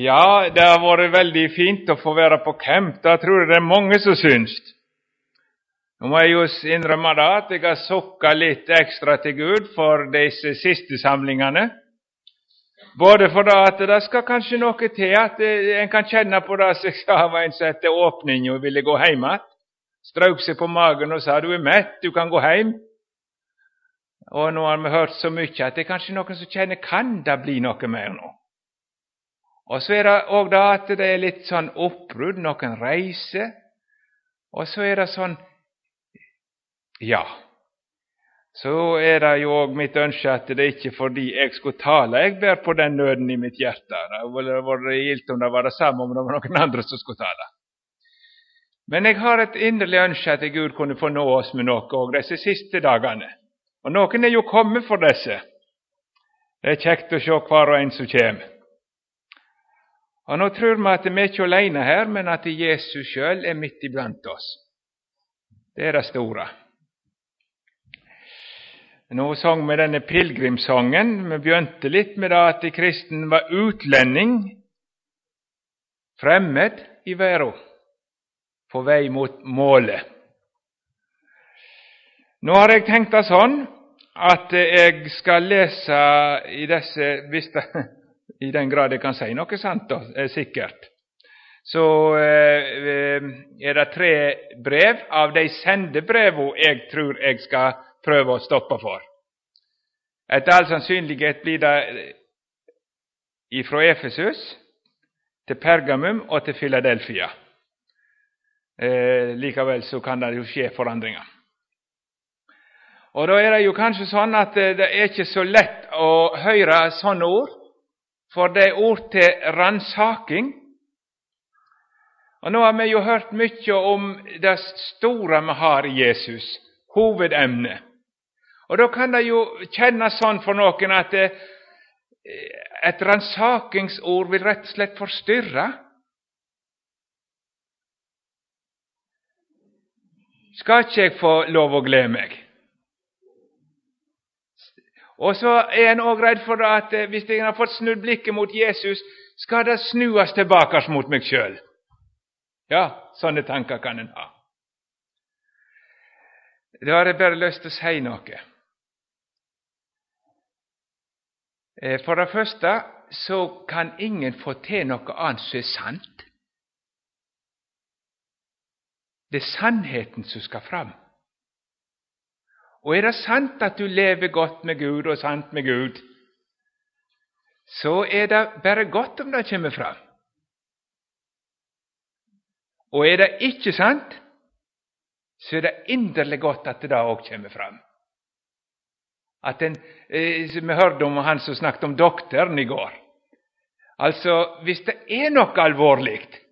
Ja, det har varit väldigt fint att få vara på camp. Jag tror det är många som syns. Nu må jag just innrømme da at jeg har extra till Gud för dessa sista samlingarna. Både för att det ska kanske något till, att eh, en kan känna på det sig själv var en som öppning och ville gå hemåt. Strök sig på magen och sa 'du är mätt, du kan gå hem. Och nu har man hört så mycket att det kanske är någon som känner, 'kan det bli något mer nu? Og så er det òg da at det er litt sånn oppbrudd, noen reiser. Og så er det sånn Ja. Så er det jo òg mitt ønske at det ikke fordi jeg skulle tale, jeg bär på den nøden i mitt hjerte. Det ville vært gildt om det var det samme om det var noen andre som skulle tale. Men jeg har et inderlig ønske at Gud kunne få nå oss med noe òg disse siste dagene. Og noen er jo kommet for disse. Det er kjekt å se hver og en som kommer. Og Nå tror vi at vi er ikke alene her, men at Jesus sjøl er midt iblant oss. Det er det store. Nå sang vi denne pilegrimssangen. Vi begynte litt med det at kristen var utlending, fremmed i verden, på vei mot målet. Nå har jeg tenkt det sånn at jeg skal lese i disse hvis det, i den grad jeg kan si noe sant, da, eh, sikkert, så eh, eh er det tre brev av de sendebrevene jeg tror jeg skal prøve å stoppe for. Etter all sannsynlighet blir det eh, ifra Efesus til Pergamum og til Filadelfia. Eh, likevel så kan det jo skje forandringer. Og Da er det jo kanskje sånn at det er ikke så lett å høre sånne ord for det ord til ransaking. Og Nå har vi jo hørt mye om det store vi har i Jesus, hovedemnet. Og Da kan det jo kjennes sånn for noen at det, et eh, ransakingsord vil rett og slett forstyrre. Skal ikke jeg få lov å glede meg? Och så är en rädd för att at eh, visst har fått snudd blicken mot Jesus, ska det snuas tillbaka mot mig själv. Ja, sådana tankar kan en ha. Då har jag bara lust att säga något. Eh, för det första så kan ingen få till något annet som är sant. Det är sannheten som ska fram. Och är det sant att du lever gott med Gud och sant med Gud, så är det bara gott om det kommer fram. Och är det inte sant, så är det innerligt gott att det också kommer fram. Att en, eh, som jag hörde om han som snackade om doktorn igår. Alltså, visst det är något allvarligt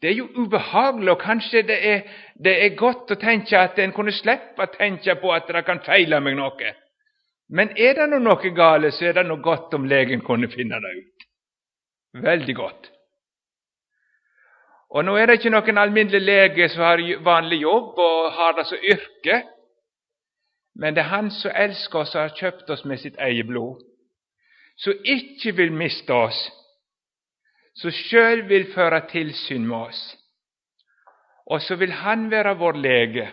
det är ju obehagligt och kanske det är det är gott att tänka att en kunde släppa tänka på att det kan fejla mig något. Men är det nå något galet så är det nog gott om lägen kunde finna det ut. Väldigt gott. Och nu är det inte någon allmänlig läge som har vanlig jobb och har alltså yrke, men det är Han som älskar oss och har köpt oss med sitt eget blod, Så icke vill mista oss, som själv vill föra tillsyn med oss. och så vill Han vara vår läge,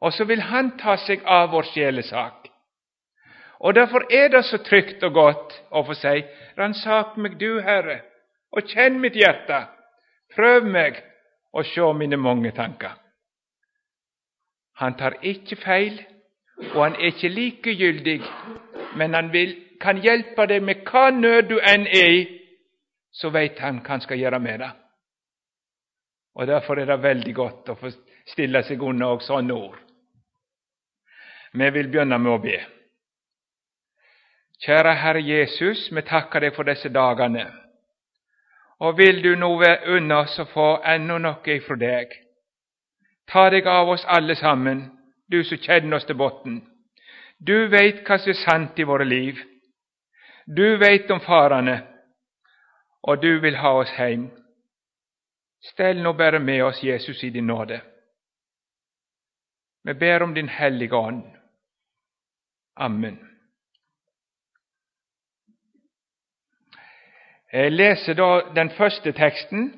och så vill Han ta sig av vår själesak. Och därför är det så tryggt och gott att få säga, Ransak mig du Herre, och känn mitt hjärta. Pröv mig och se mina många tankar. Han tar inte fel och han är inte likegyldig, men han vill, kan hjälpa dig med hva nöd du än är, i, så vet han hva han skal gjøre med det. Og Derfor er det veldig godt å få stille seg unna også sånne ord. Vi vil begynne med å be. Kjære Herre Jesus, vi takker deg for disse dagene. Og vil du nå unna oss å få enda noe ifra deg? Ta deg av oss alle sammen, du som kjenner oss til bunnen. Du veit hva som er sant i våre liv. Du veit om farene och du vill ha oss hem. Ställ nu bara med oss, Jesus, i din nåde. Vi ber om Din heliga Ande. Amen. Jag läser då den första texten,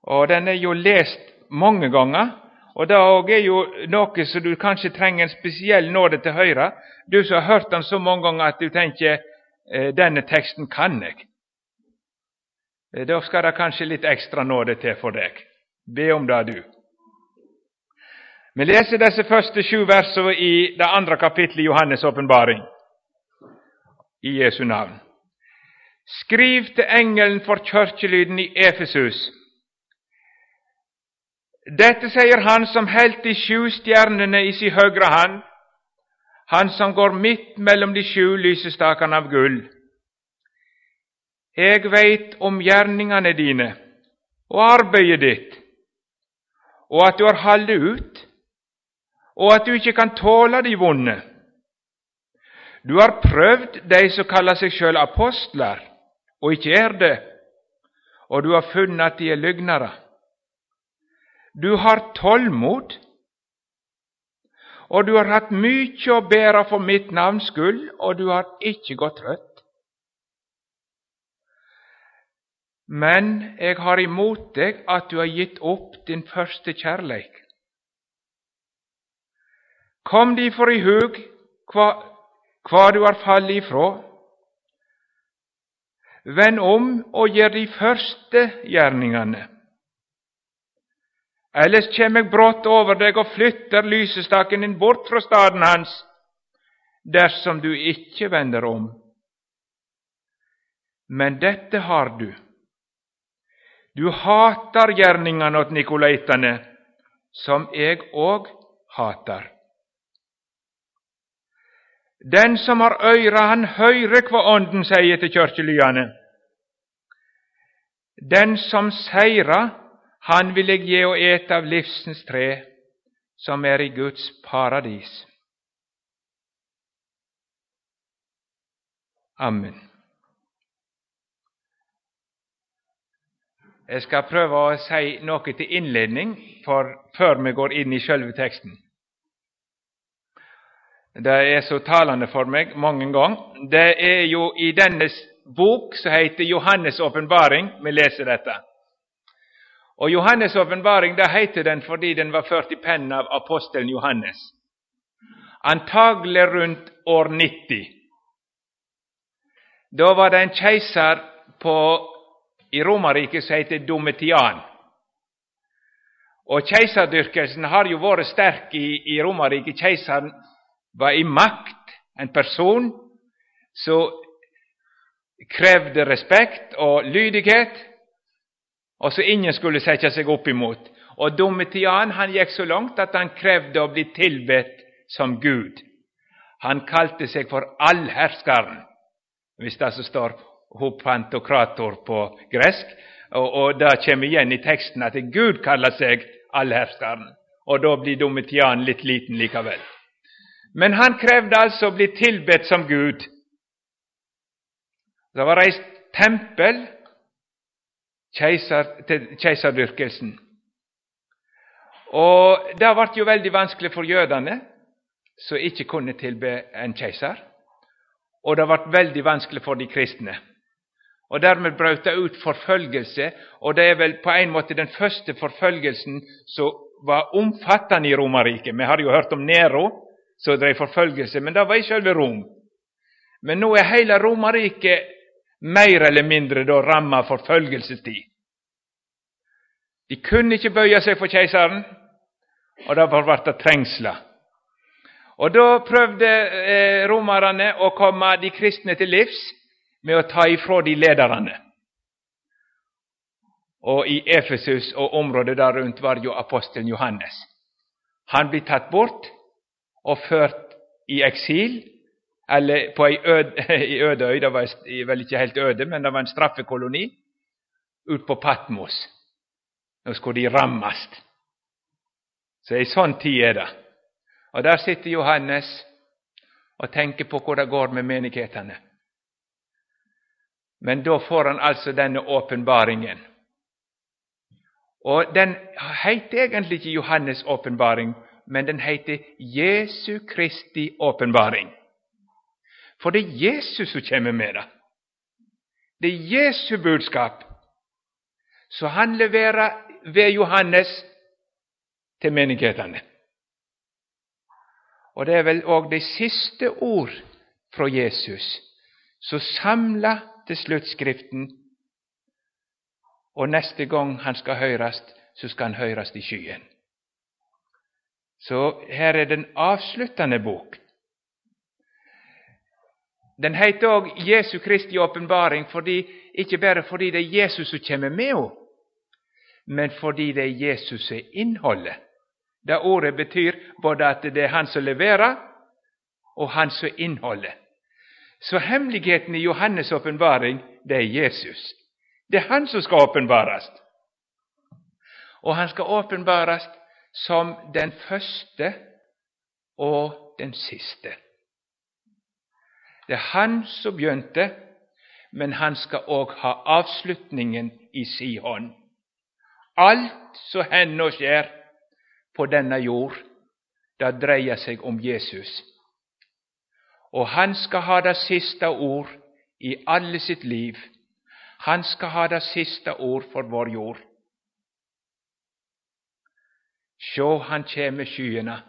och den är ju läst många gånger, - och det är ju något som du kanske tränger en speciell nåde till höra. Du som har hört den så många gånger att du tänker eh, denna texten kan jag. Eh, då ska det kanske lite extra nåde till för dig. Be om det, du. Vi leser dessa första sju verser i det andra kapitlet i Johannes' uppenbaring. i Jesu namn. Skriv till ängeln för kirkelyden i Efesus. Detta säger han som helt de sju stjärnorna i sin högra hand, han som går mitt mellan de sju lysestakarna av guld. Jeg veit om gjerningene dine og arbeidet ditt, og at du har hållit ut, og at du inte kan tåle de vonde. Du har prøvd dig som kallar seg sjøl apostlar og inte er det, og du har funnet at de er løgnere. Du har tålmod, og du har hatt mykje å bære for mitt navns skyld, og du har inte gått trøtt. Men jeg har imot deg at du har gitt opp din første kjærleik. Kom difor i hug hva, hva du har fallet ifrå, Vend om og ge de første gärningarna, Ellers kjem eg brått over deg og flytter lysestaken din bort från staden hans, dersom du ikke vender om. Men dette har du. Du hatar gärningarna åt nikolaitane, som jag och hatar. Den som har öra, han höjre vad anden säger till kyrkjelyane. Den som sejra, han vill eg ge och äta av livsens trä, som är i Guds paradis. Amen. Jeg skal prøve å si noe til innledning for, før vi går inn i selve teksten. Det er så talende for meg mange ganger. Det er jo i denne bok som heter Johannes' åpenbaring vi leser dette. Og Johannes' åpenbaring det heter den fordi den var ført i pennen av apostelen Johannes. Antagelig rundt år 90. Da var det en keiser i romarriket så heter Dometian. Och kejsardyrkelsen har ju varit stark i, i romarriket. Kejsaren var i makt, en person som krävde respekt och lydighet, Och så ingen skulle sätta sig upp emot. Och Domitian han gick så långt att han krävde att bli tillbett som Gud. Han kallade sig för allhärskaren, visst det står hopantokrator på gresk. Och, och det kommer igen i texten att Gud kallar sig allhärskaren. Och då blir Domitian lite liten likaväl. Men han krävde alltså att bli tillbedd som Gud. Det var reist tempel kejsar, till kejsardyrkelsen. Och det ble ju väldigt vanskligt för jødene, som inte kunde tillbe en kejsar. Och det var väldigt vanskligt för de kristna. Og Dermed brøt det ut forfølgelse, og det er vel på en måte den første forfølgelsen som var omfattende i Romerriket. Vi har jo hørt om Nero, som drev forfølgelse, men det var i selve Rom. Men nå er hele Romerriket mer eller mindre da ramma forfølgelsestid. De kunne ikke bøye seg for keiseren, og derfor ble det trengsler. Og Da prøvde eh, romerne å komme de kristne til livs med å ta ifra de lederne. Og I Efesus og området der rundt var jo apostelen Johannes. Han blir tatt bort og ført i eksil, eller på ei øde, i øde det var vel ikke helt øde, men det var en straffekoloni, ut på Patmos. Nå skulle de rammes. Så ei sånn tid er det. Og Der sitter Johannes og tenker på hvor det går med menighetene. Men då får han alltså denna uppenbaringen. Och Den heter egentligen Johannes' uppenbaring, men den heter Jesu Kristi uppenbaring. För det är Jesus som kommer med det. Det är Jesu budskap, så han levererar via Johannes till menighetene. Och det är väl också de sista ord från Jesus Så samla til slutskriften och Og neste gang han skal høres, så skal han høres i skyen. Så her er den avsluttende bok. Den heter òg Jesu Kristi åpenbaring, inte ikke bare fordi det er Jesus som kommer med henne, men fordi det er Jesus som er innholdet. Det ordet betyr både at det er han som leverer, og han som er innholdet. Så hemligheten i Johannes' uppenbaring det är Jesus. Det är han som ska uppenbaras. Och han ska uppenbaras som den första och den siste. Det är han som begynte, men han ska också ha avslutningen i Sion. Allt som händer och sker på denna jord, det drejer sig om Jesus och han ska ha det sista ord i alle sitt liv. Han ska ha det sista ord för vår jord. Sjå, han kommer med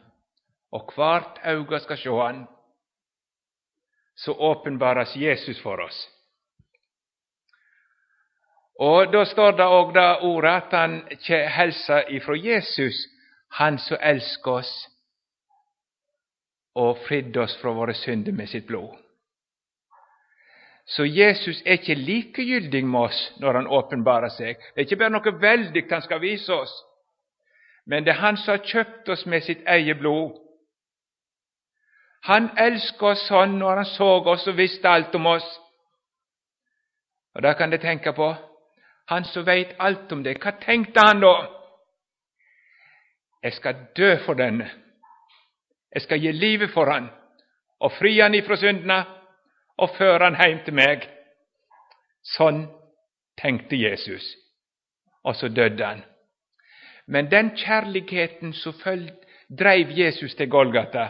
och vart öga ska skal sjå han. Så uppenbaras Jesus för oss. Och då står det också ordet att han hälsar ifrån Jesus, han som älskar oss och fridde oss från våra synder med sitt blod. Så Jesus är inte likegyldig med oss när han uppenbarar sig. Det är inte bara något väldigt han ska visa oss, men det är han som har köpt oss med sitt eget blod. Han älskade oss sånn när han såg oss och visste allt om oss. Och där kan du tänka på han som vet allt om det. vad tänkte han då? Jag ska dö för den. Jag ska ge livet för han, och fria han ifrån synderna och föra han hem till mig. Sån tänkte Jesus, och så dödde han. Men den kärligheten som följde, drev Jesus till Golgata,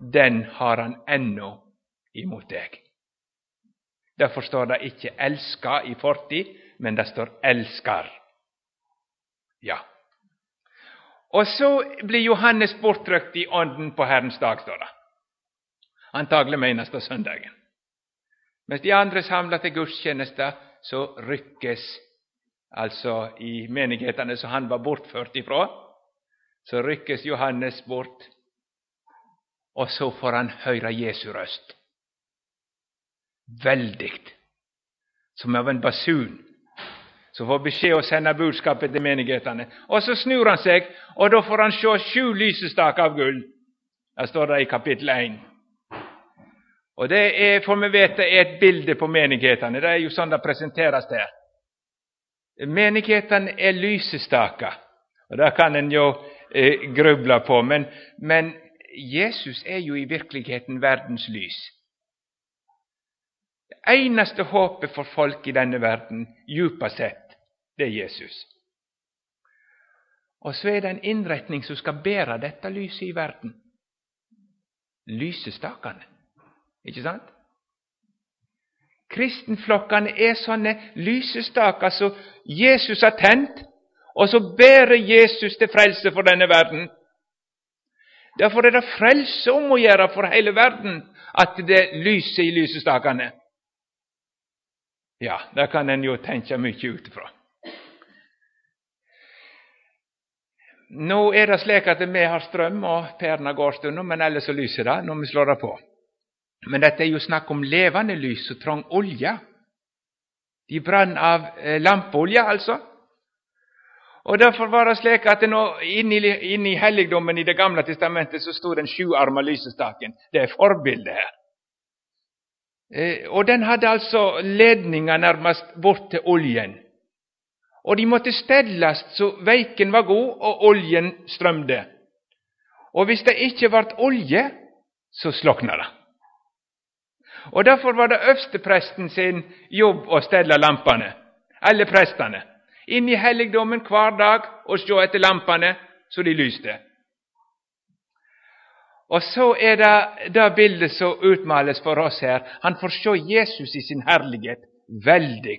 den har han ännu emot dig. Därför står det inte älska i fortid, men det står älskar. Ja. Och så blir Johannes bortryckt i anden på Herrens dag, står det. Antagelig menes det søndagen. De andra samlas till gudstjeneste, så ryckes, alltså i menigheterna, som han var bortfört ifrån, så ryckes Johannes bort, och så får han höra Jesu röst. Väldigt, Som av en basun som får besked och sända budskapet till menigheterna. Och Så snur han sig, och då får han se sju lysestakar av guld. Det står det i kapitel 1. Och Det är, får vi veta, det er på menigheten. Det är ju sånn det presenteras där. Menigheten är lysestaka. Och det kan en ju eh, grubbla på. Men, men Jesus är ju i verkligheten världens lys. Det enaste hoppet för folk i denna världen, djupast sett, det är Jesus. Och så är det en inrättning som ska bära detta lys i världen. Lysestakene, inte sant? Kristenflockarna är sådana lysestakar som Jesus har tänt och så bär Jesus till frälse för denna världen. Därför är det frälse om att göra för hela världen att det lyser i lysestakarna. Ja, det kan en ju tänka mycket utifrån ifra. Nå er det slik at vi har strøm, og pærene går stundom, men ellers så lyser det når vi slår det på. Men dette er jo snakk om levende lys och trång olje. De brann av eh, lampeolje, altså. Og Derfor var det slik at inni, inni helligdommen i Det gamle testamentet så stod den sjuarma lysestaken. Det er forbildet her. Eh, og den hadde altså ledninger nærmest bort til oljen. Og de måtte stelles så veiken var god og oljen strømde. Og hvis det ikke ble olje, så slokna det. Og Derfor var det øverstepresten sin jobb å stelle lampene, alle prestene, inn i helligdommen hver dag og se etter lampene så de lyste. Og så er det det bildet som utmales for oss her. Han får se Jesus i sin herlighet veldig.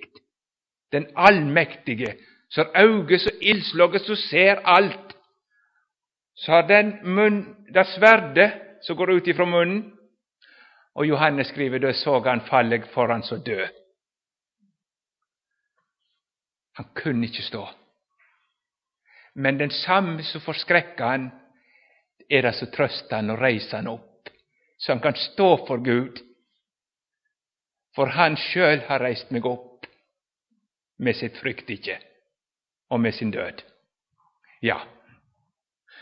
Den allmektige, så øyet så ildslåget så ser alt. Så har den munn, det sverdet som går ut ifra munnen, og Johannes skriver da så han falle foran så død. Han kunne ikke stå. Men den samme som förskräcker han, er det som trøster han og reiser han opp, så han kan stå for Gud. For han sjøl har reist meg opp med sitt frykt och og med sin død. Ja.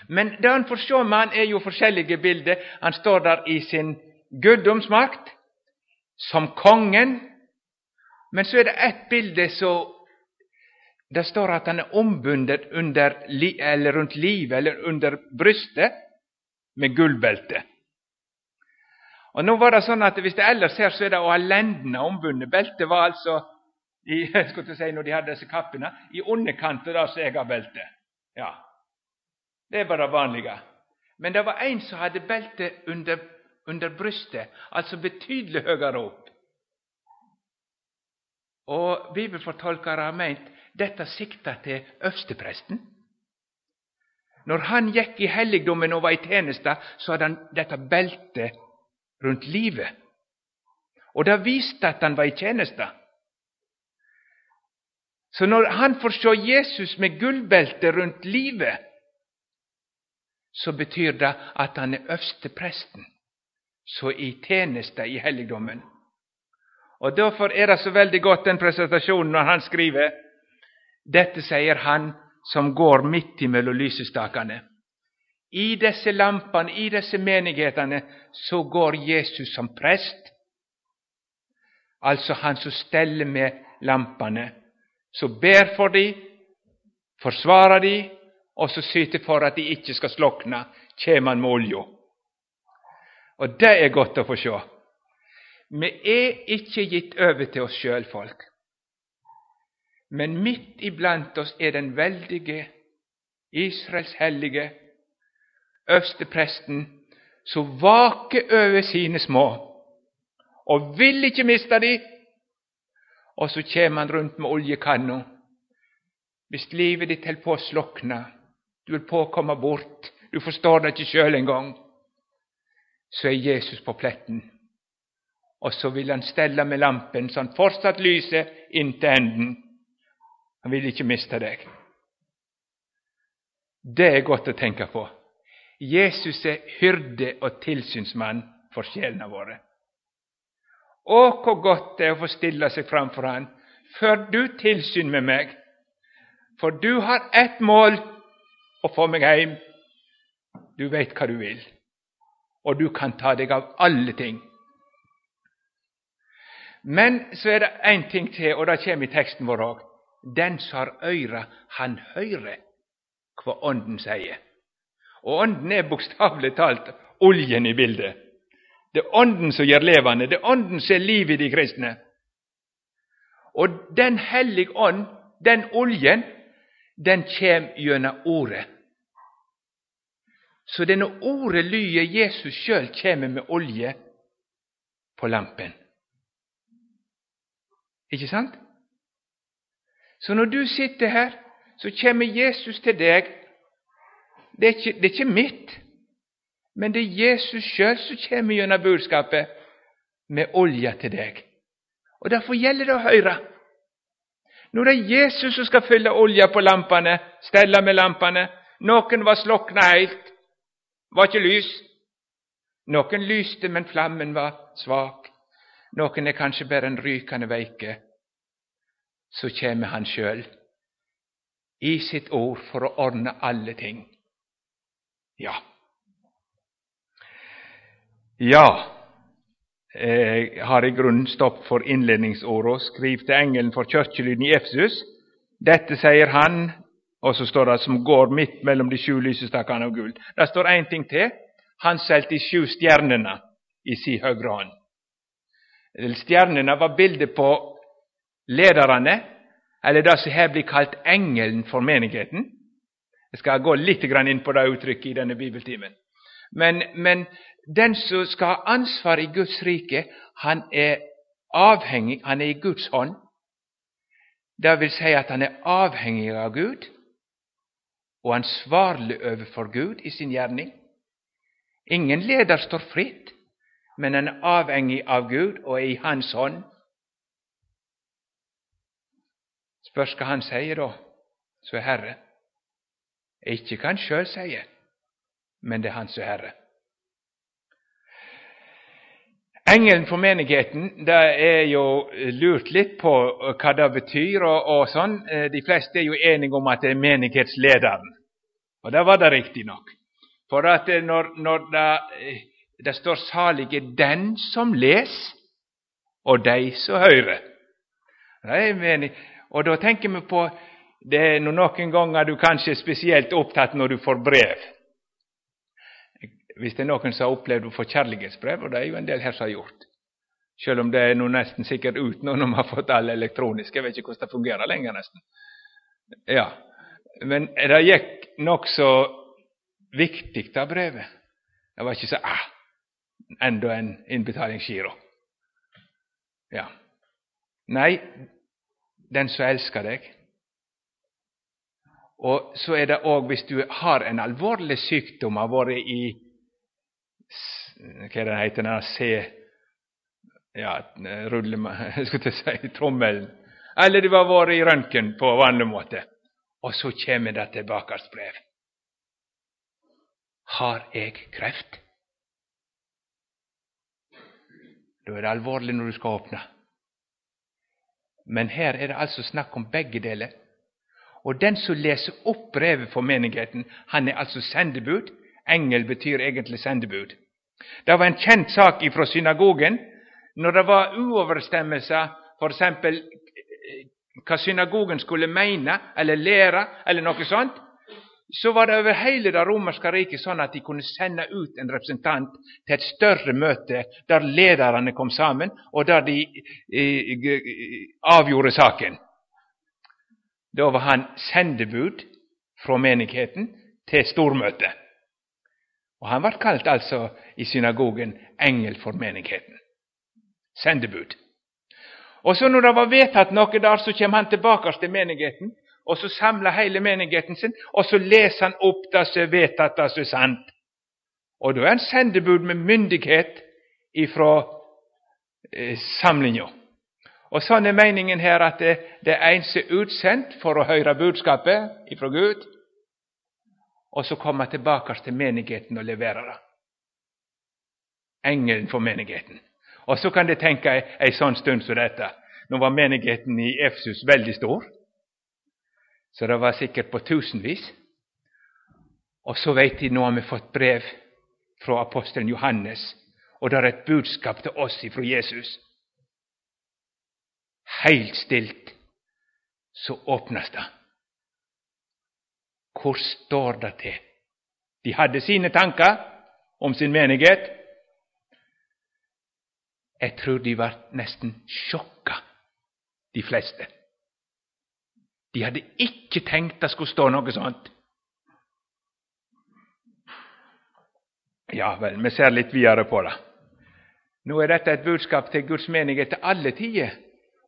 Men det han får ju med han, er jo forskjellige bilder. Han står der i sin guddomsmakt, som kongen. Men så er det ett bilde så Det står at han er ombundet under, eller rundt livet eller under brystet med gullbelte. Og nå var det sånn at Hvis det ellers her, så er det å ha lendene ombundet. Beltet var altså i, skulle säga när de hade dessa kapporna, i underkanten av segarbältet. Ja. Det är bara vanliga. Men det var en som hade bälte under under bröstet, alltså betydligt högre upp. Och bibelförtolkare har ment detta siktar till översteprästen. När han gick i helgdomen och var i tjänsta så hade han detta bälte runt livet. Och det visste att han var i tjeneste. Så når han får se Jesus med gullbelte rundt livet, så betyr det at han er øverstepresten så i tjeneste i helligdommen. Og Derfor er det så veldig godt den presentasjonen når han skriver dette sier han som går midt imellom lysestakene. I disse lampene, i disse menighetene, så går Jesus som prest. Altså han som steller med lampene, så ber for dem, forsvarer dem, og så syter for at de ikke skal slokne, kjem han med olja. Og det er godt å få sjå. Vi er ikke gitt over til oss sjøl, folk. Men midt iblant oss er den veldige, Israels hellige, øverstepresten, som vaker over sine små og vil ikke miste dem och så kör han runt med oljekannor. Visst livet ditt höll på att slockna, du holder på att komma bort, du förstår det själv en gång, så är Jesus på plätten. Och så vill han ställa med lampen så han fortsatt lyser inte änden. Han vill inte mista dig. Det är gott att tänka på. Jesus är hyrde och tillsynsman för själarna våra. Åh, hur gott det är att få stilla sig framför Han. För du tillsyn med mig. För du har ett mål att få mig hem. Du vet vad du vill. Och du kan ta dig av alla ting. Men så är det en ting till och det kommer i texten. vår òg. Den som har øyre, han høyrer hva Ånden sier. Og Ånden er bokstavelig talt oljen i bildet. Det er Ånden som gjør levende, det er Ånden som er liv i de kristne. Og Den hellige ånd, den oljen, den kjem gjennom Ordet. Så denna ordet lyder Jesus sjøl kjem med olje på lampen. Ikke sant? Så når du sitter her, så kommer Jesus til deg. Det er ikke, det er ikke mitt, men det är Jesus själv som kommer genom budskapet med olja till dig. Och därför gäller det att höra. Nu är det Jesus som ska fylla olja på lamporna, ställa med lamporna. Någon var slocknad helt, var inte lys. Någon lyste, men flammen var svag. Någon är kanske bara en rykande veike. Så kommer Han själv i sitt ord för att ordna allting. Ja. Ja, jeg har i grunnen stopp for innledningsordet. Skriv til engelen for kirkelyden i Efsus. Dette sier han og så står det 'som går midt mellom de sju lysestakene av gull'. Det står én ting til. Han solgte de sju stjernene i si høyre hånd. Stjernene var bildet på lederne, eller det som her blir kalt engelen for menigheten. Jeg skal gå litt inn på det uttrykket i denne bibeltimen. Men, men den som ska ha ansvar i Guds rike, han är avhängig, han är i Guds hand. Det vill säga att han är avhängig av Gud och ansvarlig overfor Gud i sin gärning. Ingen ledare står fritt, men han är avhängig av Gud och är i Hans hand. Spørs ska han säga då, så är Herre. inte kan själv säga, men det är Han som är Herre. Engelen for menigheten det er jo lurt litt på hva det betyr. og, og sånn. De fleste er jo enige om at det er menighetslederen. Og det var det riktignok. For at eh, når, når det, eh, det, står 'salig er den som les, og de som hører'. Och då tänker Og da tenker vi på det er noen ganger du kanskje er spesielt opptatt når du får brev. Hvis det någon som har upplevt att få kärleksbrev, och det är ju en del här som har gjort, Själv om det är nog nästan säkert ut nå når har fått alla elektroniska, - jag vet inte hur det fungerar längre nästan. Ja, Men det gick nog så viktigt av brevet. Det var inte så ah, ändå en inbetalningsgiro. Ja. Nej, den som älskar dig. Och så är det också, om du har en allvarlig sjukdom, har varit i kerran er det heter ja, rullima, skulle säga, trommeln. Eller du har vært i röntgen på vanlig måte. Och så kommer det tilbakebrev. Har jag kreft? Då är det allvarligt när du ska öppna. Men här är det alltså snack om bägge delar. Och den som läser upp brevet för menigheten, han är alltså sändebud. Ängel betyder egentligen sändebud. Det var en känd sak ifrån synagogen När det var oöverensstämmelse, för exempel eh, vad synagogen skulle mena eller lära, eller något sånt, så var det över hela det romerska riket sånn att de kunde sända ut en representant till ett större möte där ledarna kom samman och där de eh, eh, avgjorde saken. Då var han sändebud från menigheten till stormöte. Och han var kallt alltså i synagogen ängel för menigheten. sändebud. Och så när det var vetat några dagar så kom han tillbaka till menigheten och så samler hela menigheten sin, och så läser han upp det som vetat vedtatt, det som sant. Och då är han sändebud med myndighet ifrån eh, samlingen. Och så är meningen här att det, det är en som är utsänd för att höra budskapet ifrån Gud, och så komma tillbaka till menigheten och leverera. det. Ängeln för menigheten. Och så kan de tänka en sån stund som detta, nu var menigheten i Efsus väldigt stor. Så det var säkert på tusenvis. Och så vet de nu har vi fått brev från aposteln Johannes, och det är ett budskap till oss ifrån Jesus. Helt stilt så öppnas det. Hvor står det til? De hadde sine tanker om sin menighet. Jeg tror de var nesten sjokka, de fleste. De hadde ikke tenkt det skulle stå noe sånt. Ja vel, vi ser litt videre på det. Nå er dette et budskap til Guds menighet til alle tider,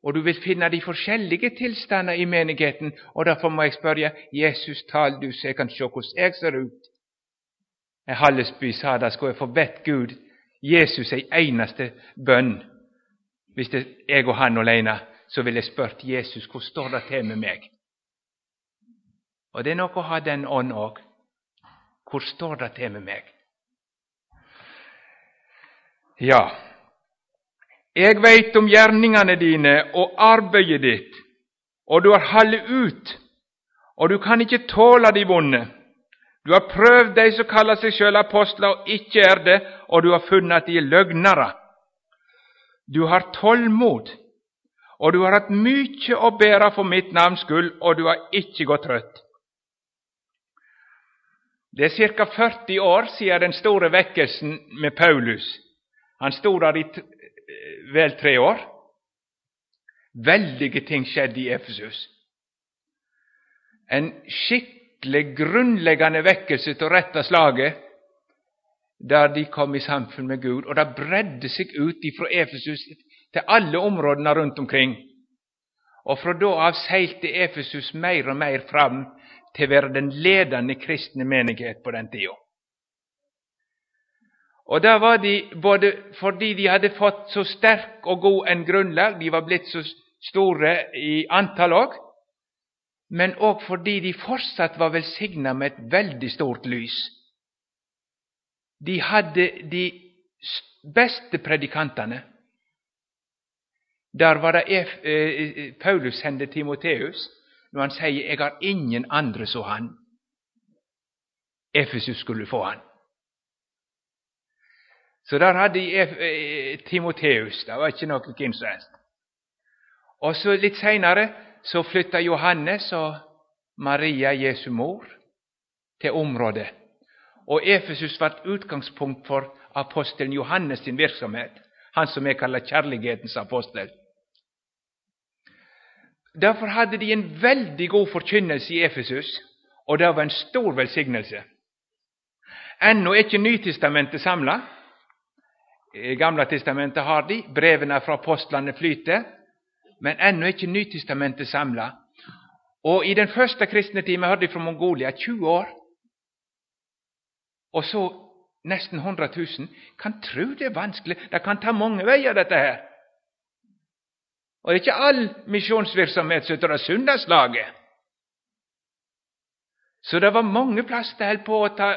og du vil finne de forskjellige tilstander i menigheten, og derfor må jeg spørre Jesus, tal du så jeg kan se hvordan jeg ser ut. Hallesby sa det, skulle jeg få vett Gud Jesus ei eneste bønn, hvis det er jeg og han alene, så ville jeg spurt Jesus hvordan står det til med meg. Og det er noe å ha den ånd òg. Hvor står det til med meg? Ja, jeg veit om gjerningene dine og arbeidet ditt, og du har hållit ut, og du kan ikke tåle de vonde. Du har prøvd de som kallar seg sjøl apostler og ikke er det, og du har funnet at de er løgnere. Du har tålmod, og du har hatt mykje å bære for mitt navns skyld, og du har ikke gått trøtt. Det er ca. 40 år siden den store vekkelsen med Paulus. Han stod der i vel tre år. Veldige ting skjedde i Efesus. En skikkelig grunnleggende vekkelse til å rette slaget, der de kom i samfunn med Gud. Og det bredde seg ut fra Efesus til alle områdene rundt omkring. Og fra da av seilte Efesus mer og mer fram til å være den ledende kristne menighet på den tida. Og da var de både fordi de hadde fått så sterk og god en grunnlag, de var blitt så store i antall òg, men òg fordi de fortsatt var velsigna med et veldig stort lys. De hadde de beste predikantene. Der var det eh, eh, Paulus sendte Timoteus når han sier 'Jeg har ingen andre så han'. Efesus skulle få han. Så der hadde de eh, Timoteus. Det var ikke något hvem Och. Og så litt seinere så flytta Johannes og Maria, Jesu mor, til området. Og Efesus ble utgangspunkt for apostelen Johannes sin virksomhet, han som er kalt kjærlighetens apostel. Derfor hadde de en veldig god forkynnelse i Efesus, og det var en stor velsignelse. Ennå er ikke Nytestamentet samla. Gamla testamentet har de, brevene fra apostlene flyter, men ennå er ikke Nytestamentet samla. Og i den første kristne time hörde de fra Mongolia 20 år. Og så nesten 100 000. Kan tro det er vanskelig. Det kan ta mange veier, dette her. Og det er ikke all misjonsvirksomhet som er søndagslaget. Så det var mange plasser det holdt på å ta,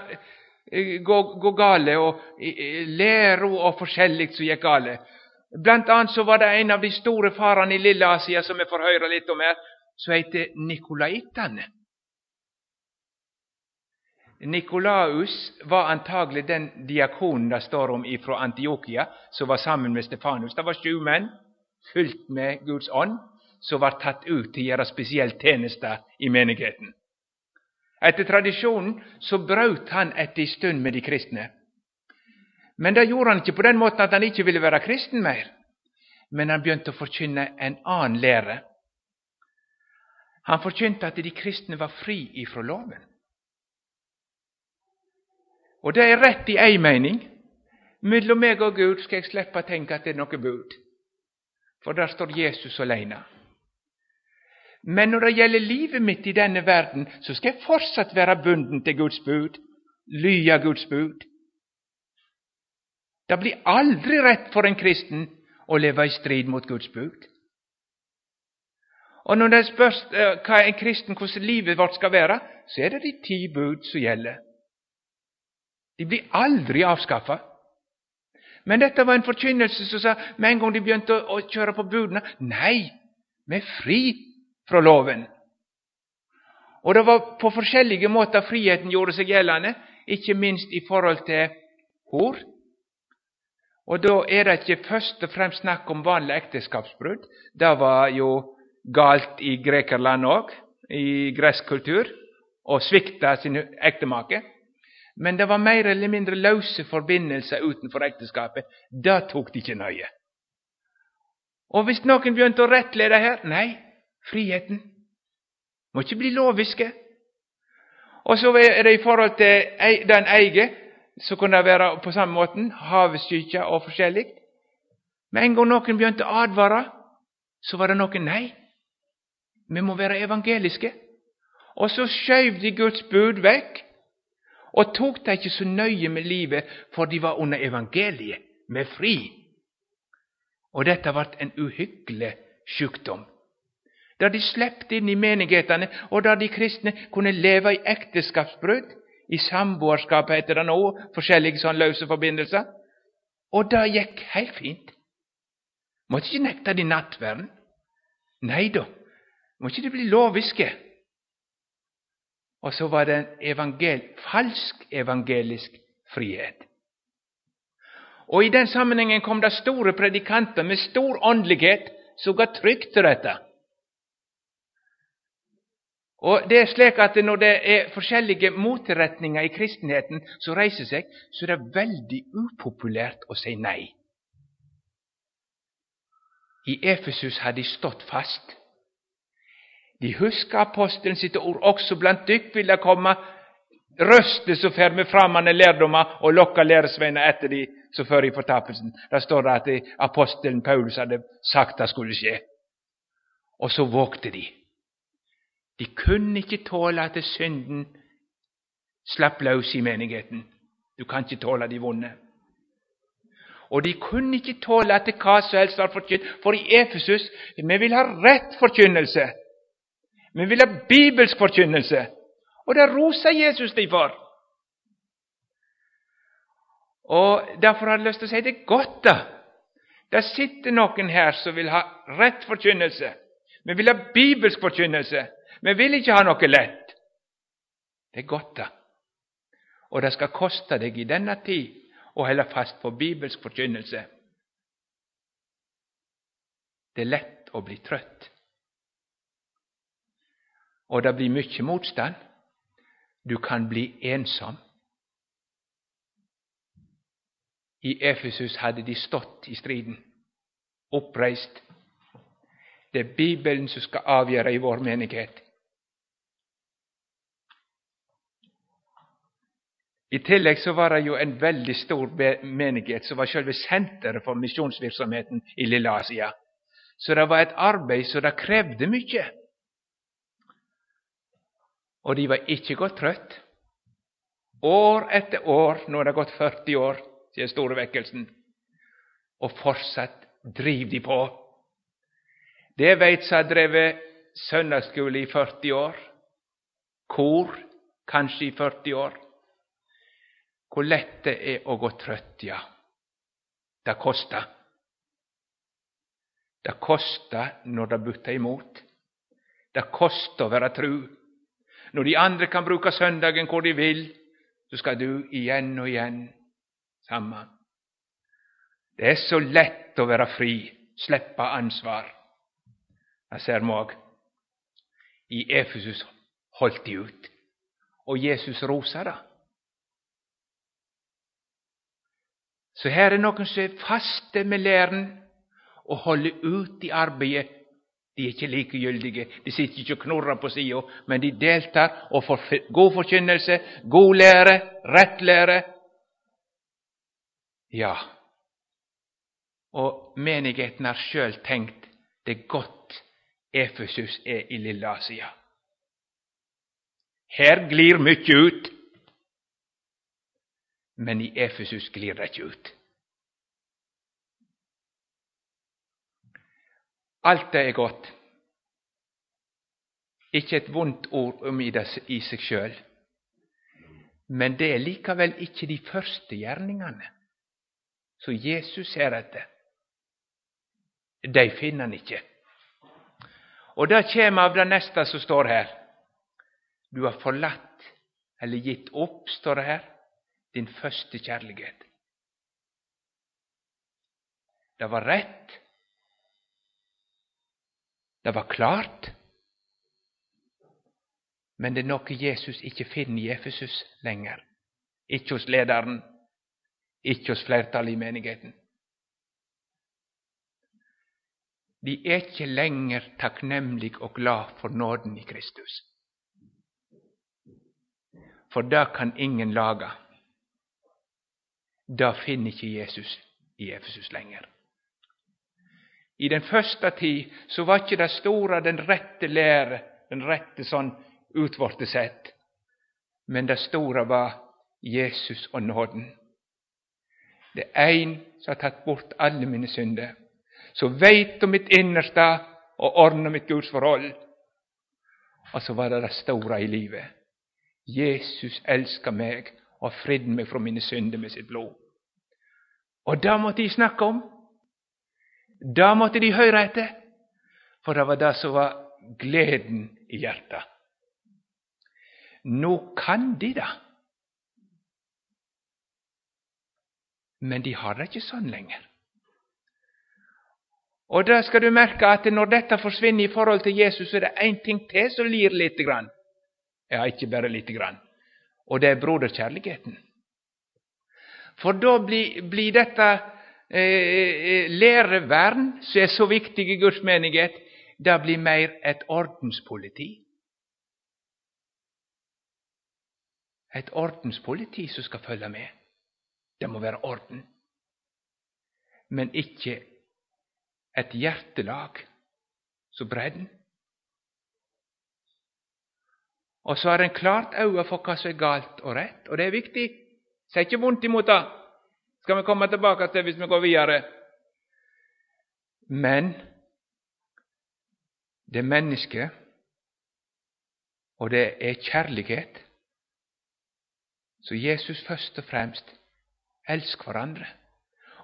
Eh, gå, gå gale, och eh, eh, læro och forskjellig som gikk gale. Blant annet så var det en av de store farene i Lille-Asia som vi får høre litt om her, som heter Nikolaittene. Nikolaus var antagelig den diakonen det står om fra Antiokia, som var sammen med Stefanus. Det var sju menn fylt med Guds ånd, som var tatt ut til å gjøre spesielt tjeneste i menigheten. Etter tradisjonen så brøt han etter en stund med de kristne. Men det gjorde han ikke på den måten at han ikke ville være kristen mer, men han begynte å forkynne en annen lære. Han forkynte at de kristne var fri ifra loven. Og det er rett i ei mening. Mellom meg og Gud skal jeg slippe å tenke at det er noe bud for der står Jesus alene. Men när det gäller livet mitt i denna världen så ska jag fortsatt vara bunden till Guds bud, lya Guds bud. Det blir aldrig rätt för en kristen att leva i strid mot Guds bud. Och när det frågas vad eh, en kristen, hur livet vårt ska vara så är det de tio bud som gäller. De blir aldrig avskaffade. Men detta var en förkynnelse som sa med en gång de började att köra på buden, nej, vi er fri fra loven. Og det var på forskjellige måter friheten gjorde seg gjeldende, ikke minst i forhold til hor. Og da er det ikke først og fremst snakk om vanlig ekteskapsbrudd. Det var jo galt i Grekerland òg, i gresk kultur, å svikte sin ektemake. Men det var mer eller mindre løse forbindelser utenfor ekteskapet. Det tok de ikke nøye. Og hvis noen begynte å rettlede her Nei, friheten. Må ikke bli loviske. Og så er det i forhold til den eier, så kunne det være på samme måten. Havsyke og forskjellig. Med en gang noen begynte å advare, så var det noen Nei, vi må være evangeliske. Og så skjøv de Guds bud vekk og tok det ikke så nøye med livet, for de var under evangeliet, med fri. Og dette ble en uhyggelig sykdom. Da de slapp inn i menighetene, og da de kristne kunne leve i ekteskapsbrudd, i samboerskap heter det nå, forskjellige sånne løse forbindelser, og det gikk helt fint. Måtte ikke nekte de nattverden. Nei da, må ikke de bli loviske. Og så var det en evangel falsk evangelisk frihet. Og I den sammenhengen kom det store predikanter med stor åndelighet som ga trykk til dette. Og det er slik at Når det er forskjellige motretninger i kristenheten som reiser seg, så er det veldig upopulært å si nei. I Efesus har de stått fast. De husker apostelen sitt ord. Også blant dykk vil det komme røster som fer med framande lærdommer og lokker læresveiner etter de som før i fortapelsen. Der står det at apostelen Paulus hadde sagt det skulle skje. Og så vågte de. De kunne ikke tåle at synden slapp løs i menigheten. Du kan ikke tåle de vonde. Og de kunne ikke tåle at hva som helst var forkynt. For i Efesus vi vil ha rett forkynnelse. Vi vil ha bibelsk forkynnelse. Og det roser Jesus de for. Og Derfor har jeg lyst til å si det er godt, da. Det sitter noen her som vil ha rett forkynnelse. Vi vil ha bibelsk forkynnelse. Vi vil ikke ha noe lett. Det er godt, det. Og det skal koste deg i denne tid å holde fast på bibelsk forkynnelse. Det er lett å bli trøtt. Og det blir mycket motstand. Du kan bli ensom. I Efesus hadde de stått i striden, oppreist. Det er Bibelen som skal avgjøre i vår menighet. I tillegg så var det jo en veldig stor menighet som var selve senteret for misjonsvirksomheten i Lille Asia. Så det var et arbeid som det krevde mye. Og de var ikke gått trøtt. År etter år, nå er det gått 40 år siden store vekkelsen, og fortsatt driver de på. Det veit som har drevet søndagsskole i 40 år, kor kanskje i 40 år. Hvor lett det er å gå trøtt, ja. Det kostar. Det kostar når det byter imot. Det kostar å være tru. Når de andre kan bruke søndagen hvor de vil, så skal du igjen og igjen sammen. Det er så lett å være fri, slippe ansvar. Jeg ser mig. I Efesus holdt de ut, og Jesus rosa det. Så her er noen som er faste med læren og holder ut i arbeidet. De er ikke likegyldige, de sitter ikke og knurrer på sida, men de deltar og får god forkynnelse, god lære, rett lære, ja, og menigheten har sjøl tenkt det gott godt Efesus er i Lille Asia. Her glir mykje ut, men i Efesus glir det ut. Allt det är gott. Inte ett vondt ord om i, det, i. Men det är likaväl inte de första gärningarna. Så Jesus ser etter. De finner han inte. Och det kommer av det nästa som står här. Du har förlatt, eller gitt upp, står det här din første kjærlighet. Det var rett. Det var klart. Men det er noe Jesus ikke finner i Efesus lenger. Ikke hos lederen, ikke hos flertallet i menigheten. De er ikke lenger takknemlige og glad for nåden i Kristus. For det kan ingen lage. Det finner ikke Jesus i Efesus lenger. I den første tid så var ikke det store den rette lære, den rette sånn utvorte sett, men det store var Jesus og nåden. Det er ein som har tatt bort alle mine synder, som veit om mitt innerste og ordner mitt Guds gudsforhold. Og så var det det store i livet. Jesus elsker meg og har fridd meg fra mine synder med sitt blod. Og det måtte de snakke om. Det måtte de høre etter, for det var det som var gleden i hjertet. Nå kan de det. Men de har det ikke sånn lenger. Og da skal du merke at når dette forsvinner i forhold til Jesus, så er det én ting til som lir lite grann. Ja, ikke bare lite grann. Och det är broderkjærligheten. För då blir, blir detta eh, eh, eh lärevärn, som är så viktig i Guds menighet, det blir mer ett ordenspoliti. Ett ordenspoliti som ska följa med. Det må vara orden. Men icke ett hjertelag så bredden. Og så har en klart øye for hva som er galt og rett, og det er viktig. Si ikke vondt imot det. skal vi komme tilbake til hvis vi går videre. Men det er människa, og det er kjærlighet. Så Jesus først og fremst elsk hverandre.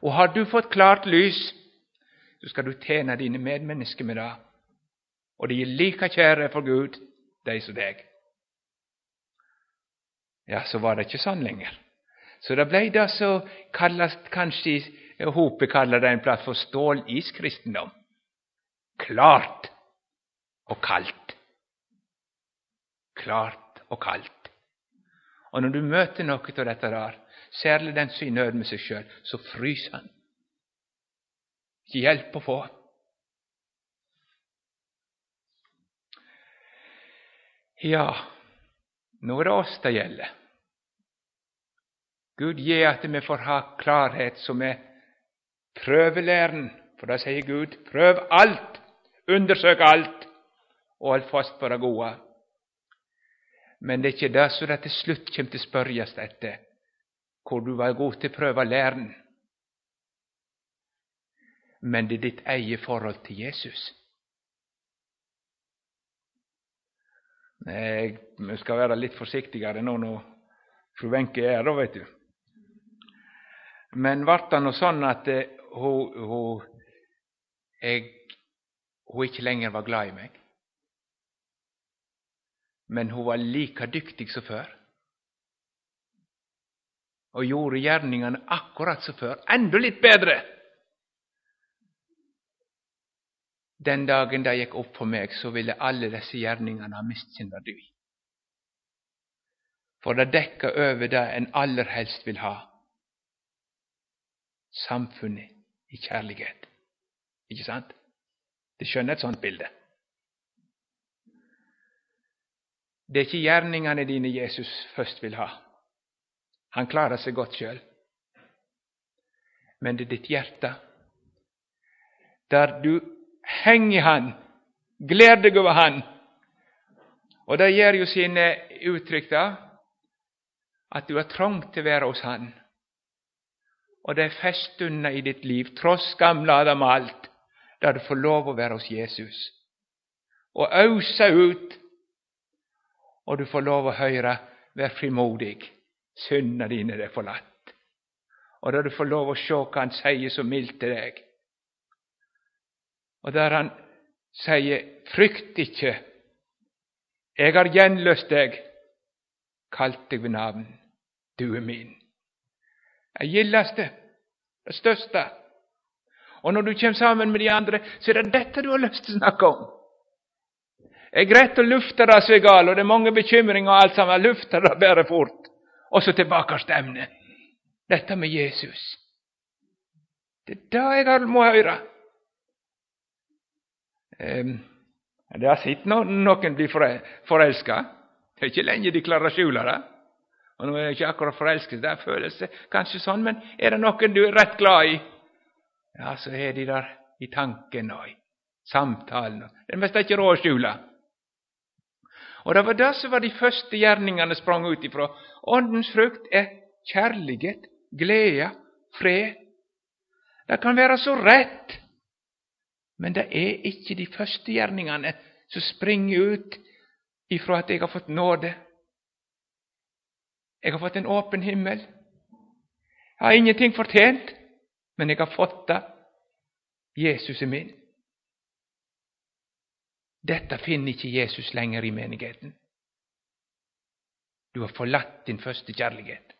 Og har du fått klart lys, så skal du tjene dine medmennesker med det. Og de er like kjære for Gud, de som deg. Ja, så var det inte sånn lenger. Så det blev det som kallas, kanskje Hope kaller det en plass for ståliskristendom. Klart og kaldt. Klart og kaldt. Og når du møter noe av dette der, særlig den som er i nød med seg sjøl, så fryser han. Ikke hjelp å få. Ja, några det oss det gäller. Gud ge att vi får ha klarhet som är prövelären, för då säger Gud pröv allt, undersök allt och håll fast på det. Men det är inte det som det til slutt kommer til spörjas spørres hvor du var god till pröva prøve. Men det är ditt eget förhållande till Jesus. Jeg skal være litt forsiktigere nå når fru Wenche er her, vet du. Men vart det nå sånn at hun, eh, hun, jeg, hun ikke lenger var glad i meg? Men hun var like dyktig som før. Og gjorde gjerningene akkurat som før, enda litt bedre. Den dagen det gick upp för mig så ville alla dessa gärningarna ha mist För det dekker över det en allra helst vill ha Samfundet i kärlighet. Inte sant? Det skjønner ett sånt bild. Det är inte gärningarna dina Jesus först vill ha. Han klarar sig gott själv. Men det är ditt hjärta. Där du Häng i Han, Gläd dig över Han. Och det ger ju sin eh, uttryck da, att du är trångt til vara hos Han Och det är feststunder i ditt liv, trots gamla Adam allt, där du får lov att vara hos Jesus. Och ösa ut, Och du får lov att höra, vär frimodig, syndene dine är förlatt. Och då du får lov att se hva Han säger så milt till dig. Og der Han sier, frykt icke, eg har gjenløst deg, kalt deg ved navn, du er min det gildeste, det største. Og når du kommer sammen med de andre, så er det dette du har lyst til å snakke om. Det er greit å lufte det som er galt, og det er mange bekymringer og alt sammen. Lufte det bare fort. Og så tilbake til emnet. Dette med Jesus. Det er det jeg må høre. Ehm, det har sett noen, bli forelska. Det er ikke lenge de klarer å skjule det. Og Nå er ikke akkurat forelsket, det føles kanskje sånn, men er det noen du er rett glad i, ja, så er de der i tanken og i samtalen. Den mest ikke råd å skjule. Og det var det som var de første gjerningene sprang ut ifra. Åndens frukt er kjærlighet, glede, fred. Det kan være så rett, men det er ikke de første gjerningene som springer ut ifra at jeg har fått nåde. Jeg har fått en åpen himmel. Jeg har ingenting fortjent, men jeg har fått det. Jesus er min. Dette finner ikke Jesus lenger i menigheten. Du har forlatt din første kjærlighet.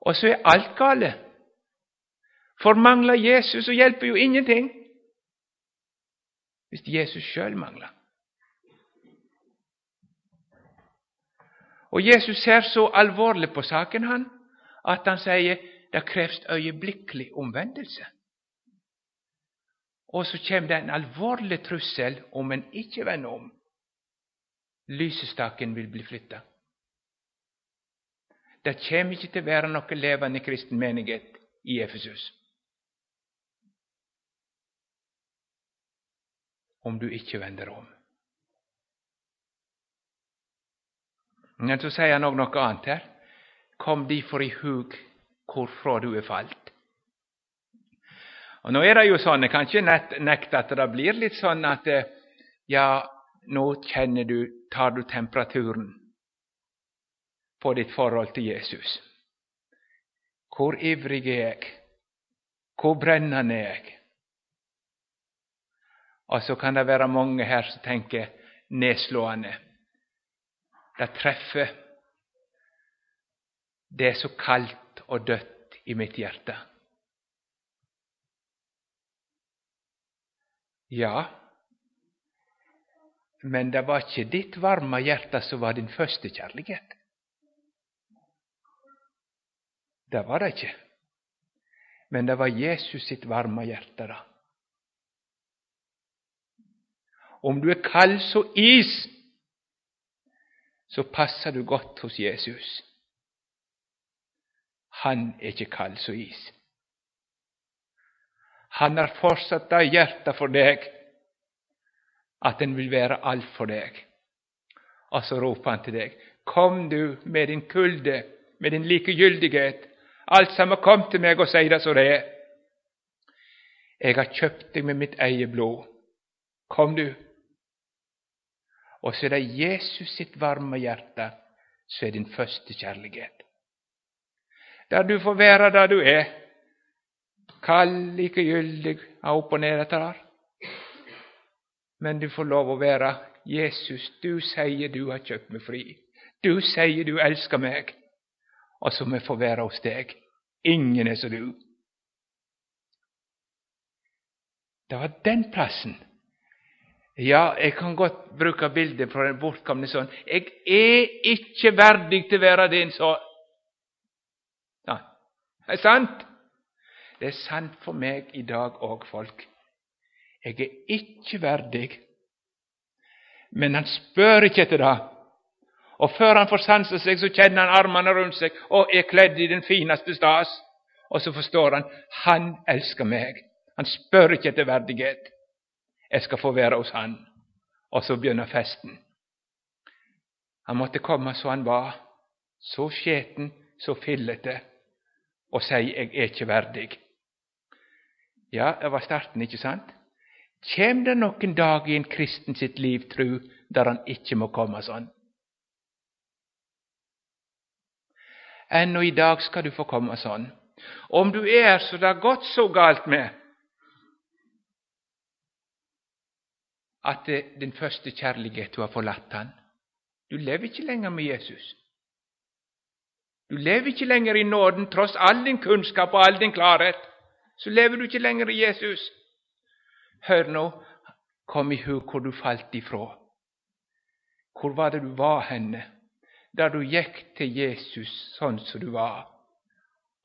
Og så er alt gale. For mangler Jesus, så hjelper jo ingenting hvis Jesus sjøl mangler. Og Jesus ser så alvorlig på saken han, at han sier det kreves øyeblikkelig omvendelse. Og så kommer det en alvorlig trussel om en ikke vender om. Lysestaken vil bli flytta. Det kommer ikke til å være noe levende kristen menighet i Efesus. Om du inte vänder om. Men så säger han något annat här. her. Kom för i hug hvorfra du är falt. Och nu är det ju så, kanske nätt att det blir lite så att, eh, ja, nu känner du, tar du temperaturen på ditt förhållande till Jesus. Hur ivrig är jag? Hur brännande är jag? Och så kan det vara många här som tänker nedslående. Det träffar, Det är så kallt och dött i mitt hjärta. Ja, men det var inte ditt varma hjärta som var din första kärlighet. Det var det inte. Men det var Jesus sitt varma hjärta. Då. Om du är kall så is, så passar du godt hos Jesus. Han är inte kall så is. Han har fortsatt det hjärta för dig att den vill vara allt för dig. Och så ropar han till dig, Kom du med din kulde, med din likegyldighet. allt samma kom till mig och säg det så det är. Jag har köpt dig med mitt eget blod. Kom, du. Och så är det Jesus sitt varma hjärta, som är din första kärlighet. Där du får vara där du är, kall, likegyldig, opp upp och etter. Men du får lov att vara Jesus. Du säger du har köpt mig fri. Du säger du älskar mig. Och så jag får vara hos dig, Ingen är som du. Det var den platsen ja, jeg kan godt bruke bildet fra den bortkomne sånn. Jeg er ikke verdig til å være din sønn. Ja, det er sant. Det er sant for meg i dag òg, folk. Jeg er ikke verdig. Men han spør ikke etter det. Og før han får sansa seg, så kjenner han armene rundt seg og er kledd i den fineste stas. Og så forstår han han elsker meg. Han spør ikke etter verdighet. Jeg skal få være hos han. Og så begynner festen. Han måtte komme så han var, så skjeten, så fillete, og si 'jeg er ikke verdig'. Ja, det var starten, ikke sant? Kjem det noen dag i en kristen sitt liv, tru, der han ikke må komme sånn? Ennå i dag skal du få komme sånn. Om du er så det har gått så galt med at eh, din første kjærlighet du har forlatt han. Du lever ikke lenger med Jesus. Du lever ikke lenger i nåden, tross all din kunnskap og all din klarhet. Så lever du ikke lenger i Jesus. Hør nå, kom i hu hvor du falt ifra. Hvor var det du var henne, da du gikk til Jesus sånn som du var,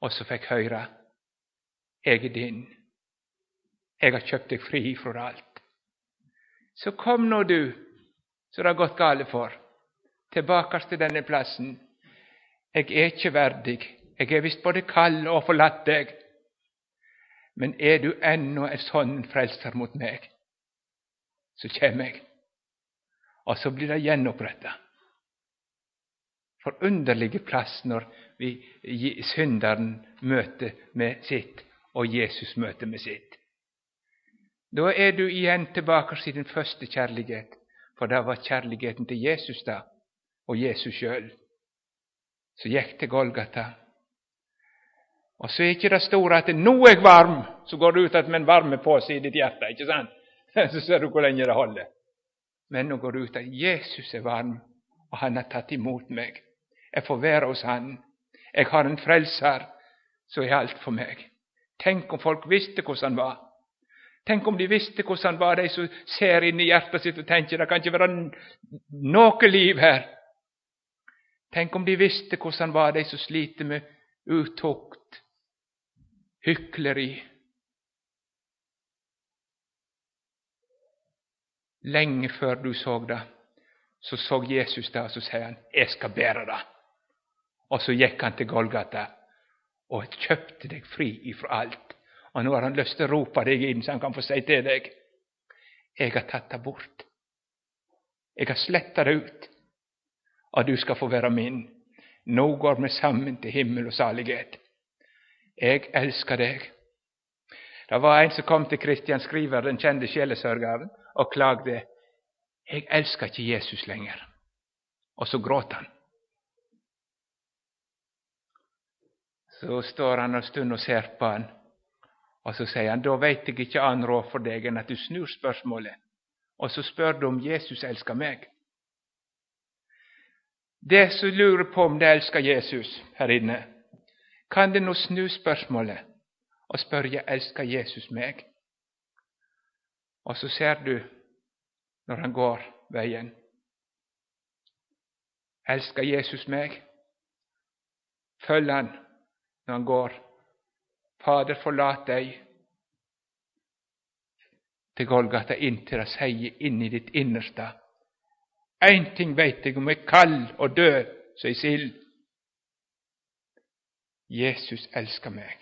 og så fikk høre 'Jeg er din. Jeg har kjøpt deg fri fra alt.' Så kom nå du, så det har gått gale for, tilbake til denne plassen. Jeg er ikke verdig, jeg er visst både kald og forlatt deg. Men er du ennå en sånn frelser mot meg, så kjem jeg, og så blir det gjenoppretta. Forunderlige plass når vi synderen møter med sitt, og Jesus møter med sitt. Då är du igen tillbaka till din första kärlighet, för det var kärligheten till Jesus da, och Jesus själv. Så gick till Golgata. Och så er ikke det stora, att nu är jag varm', så går du ut med en varme på sig i ditt hjärta, inte sant? Så ser du hur länge det håller. Men nu går du ut att Jesus är varm, och han har tagit emot mig. Jag får vara hos han. Jag har en frälsare, så är allt för mig. Tänk om folk visste hur han var. Tänk om de visste hvordan han var, de som ser inn i hjertet sitt og tenker det kan ikke være noe liv her. Tenk om de visste hvordan han var, de som sliter med utukt, hykleri. Lenge før du så det, så så Jesus det, og så sier han 'Jeg skal bære det'. Og så gikk han til Golgata og kjøpte deg fri ifra alt og nå har han lyst til å rope deg inn, så han kan få si til deg Jeg har tatt det bort. Jeg har sletta det ut, og du skal få være min. Nå går vi sammen til himmel og salighet. Jeg elsker deg. Det var en som kom til Kristian Skriver, den kjente sjelesørgeren, og klagde. Jeg elsker ikke Jesus lenger. Og så gråt han. Så står han en stund og ser på han, og så sier han, da veit jeg ikke annet råd for deg enn at du snur spørsmålet, og så spør du om Jesus elsker meg. Det som lurer på om de elsker Jesus her inne, kan det nå snu spørsmålet og spørre elsker Jesus meg? Og så ser du, når han går veien, elsker Jesus meg? Følg han når han går. Fader, förlåt dig. Till Golgata inte att säga in i ditt innersta. En ting vet jag om jag är kall och död, säger sill. Jesus älskar mig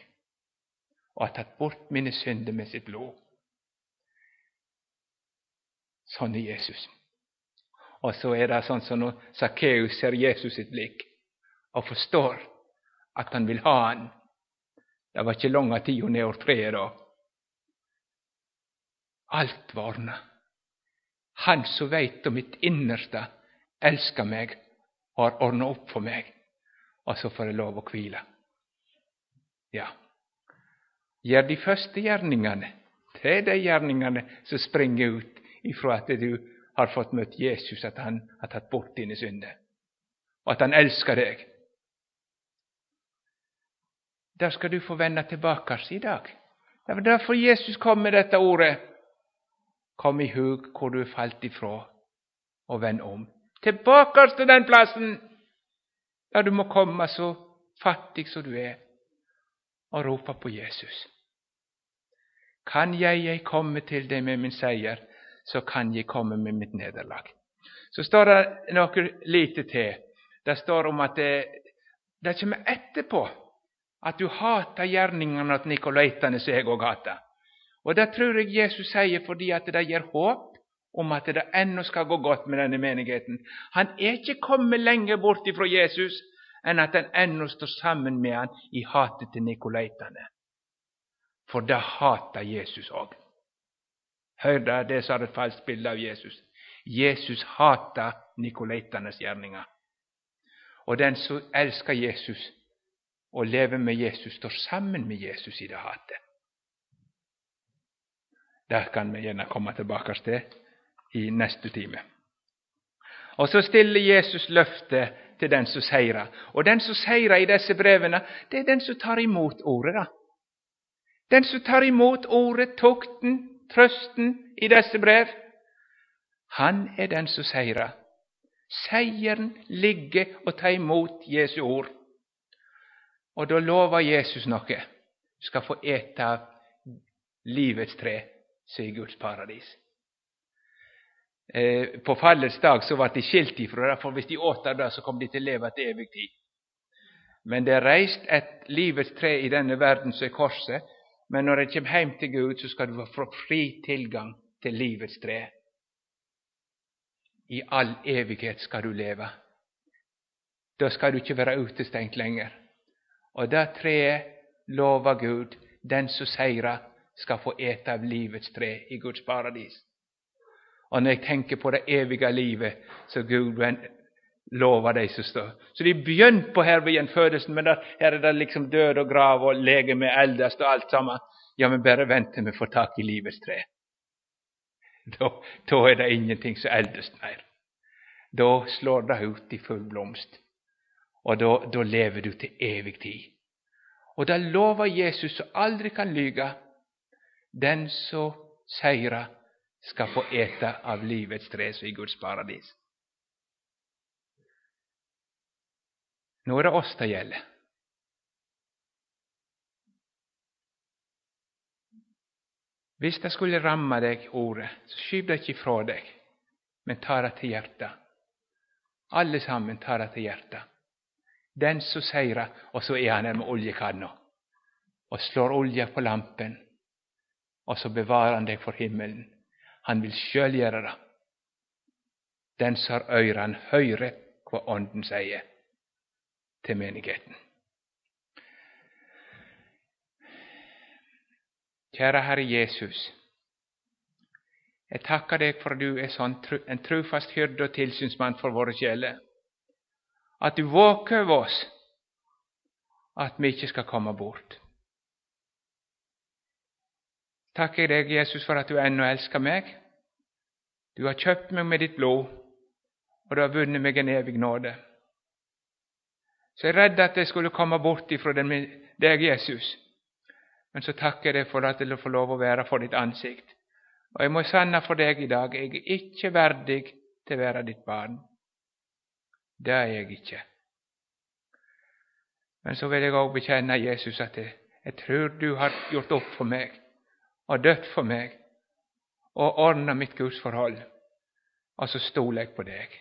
och har tagit bort mina synder med sitt blod. Sån är Jesus. Och så är det alltså sånt som Sackeus ser Jesus sitt blick och förstår att han vill ha han. Det var inte långa tida nedover treet da. Allt var ordna. Han som vet om mitt innersta älskar mig, har ordnat upp för mig. Och så får jag lov att vila. Ja, Gör de första gärningarna, Det är de gärningarna som springer ut ifrån att du har fått mött Jesus, att han har tagit bort dina synder, Och att han älskar dig där ska du få vända tillbaka idag. Det var därför Jesus kom med detta ordet. Kom ihåg var du fallit ifrån och vänd om. Tillbaka till den platsen där du må komma så fattig som du är och ropa på Jesus. Kan jag ej komma till dig med min seger så kan jag komma med mitt nederlag. Så står det något lite till. Det står om att det, det kommer etterpå att du hatar gärningarna åt nikolaitene som jeg det tror jag Jesus säger för att det ger hopp om att det ändå ska gå gott med denne menigheten. Han är inte kommit längre bort ifrån Jesus än att han ännu står samman med han i hatet till nikolaitene. För det hatar Jesus också. Hör det, det är har falskt bild av Jesus. Jesus hatar nikolaitenes gärningar. Och den som älskar Jesus og lever med Jesus, står sammen med Jesus i det hatet. Det kan vi gjerne komme tilbake til i neste time. Og så stiller Jesus løftet til den som seirer. Og den som seirer i disse brevene, det er den som tar imot ordet. da. Den som tar imot ordet, tukten, trøsten i disse brev, han er den som seirer. Seieren ligger å ta imot Jesu ord. Och då lovar Jesus något. Du ska få äta av livets trä, säger Guds paradis. Eh, på fallets dag så var de skilt ifrån det, för om de åt av det, så kom de till leva leve evig tid. Men det är rest ett livets trä i denna världen, så är korset, men när du kommer hem till Gud, så ska du få fri tillgång till livets trä. I all evighet ska du leva. Då ska du inte vara utestängd längre. Och det treet lovar Gud, den som segrar ska få äta av livets trä i Guds paradis. Och när jag tänker på det eviga livet så Gud lovar dig så står Så det är björn på här vid födelsen, men där, här är det liksom död och grav och läge med eldast och allt samma. Ja, men bara vänta med att få tag i livets trä. Då, då är det ingenting som eldast mer. Då slår det ut i full blomst, och då, då lever du till evig tid. Och där lovar Jesus som aldrig kan lyga, den som seirer, ska få äta av livets träd i Guds paradis. Nu är det oss det gäller. Visst, det skulle ramma dig, ordet, så skyv det inte ifrån dig, men ta det till hjärta. Allesammans, ta det till hjärta. Den som säger och så är han där med oljekanna och slår olja på lampen, och så bevarar han dig för himmelen. Han vill skölja dig. det. Den som har öron höjre vad Anden säger till menigheten. Kära Herre Jesus. jag tackar dig för att du är en trofast hyrde och tillsynsman för våra sjeler att du vakar över oss, att vi ska komma bort. Tackar dig Jesus, för att du ännu älskar mig. Du har köpt mig med ditt blod, och du har vunnit mig en evig nåde. Så jag är rädd att det skulle komma bort ifrån dig, Jesus. Men så tackar jag dig för att du får lov att vara för ditt ansikte. Och jag må sanna för dig idag, jag är inte värdig till att vara ditt barn. Det er jeg ikke. Men så vil jeg òg bekjenne, Jesus, at jeg, jeg tror du har gjort opp for meg og dødd for meg og ordna mitt gudsforhold, og så stoler jeg på deg.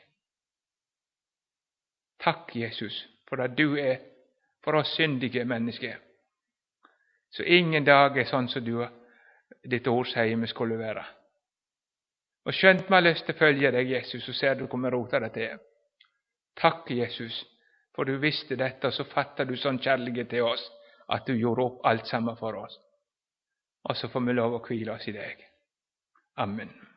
Takk, Jesus, for at du er for oss syndige mennesker. Så ingen dag er sånn som du ditt ord sier vi skulle være. Og skjønt vi har lyst til å følge deg, Jesus, så ser du hvor vi roter det til. Tack Jesus, för du visste detta så fattar du sån kärlek till oss att du gjorde upp allt samma för oss. Och så får vi lov att kvila oss i dig. Amen.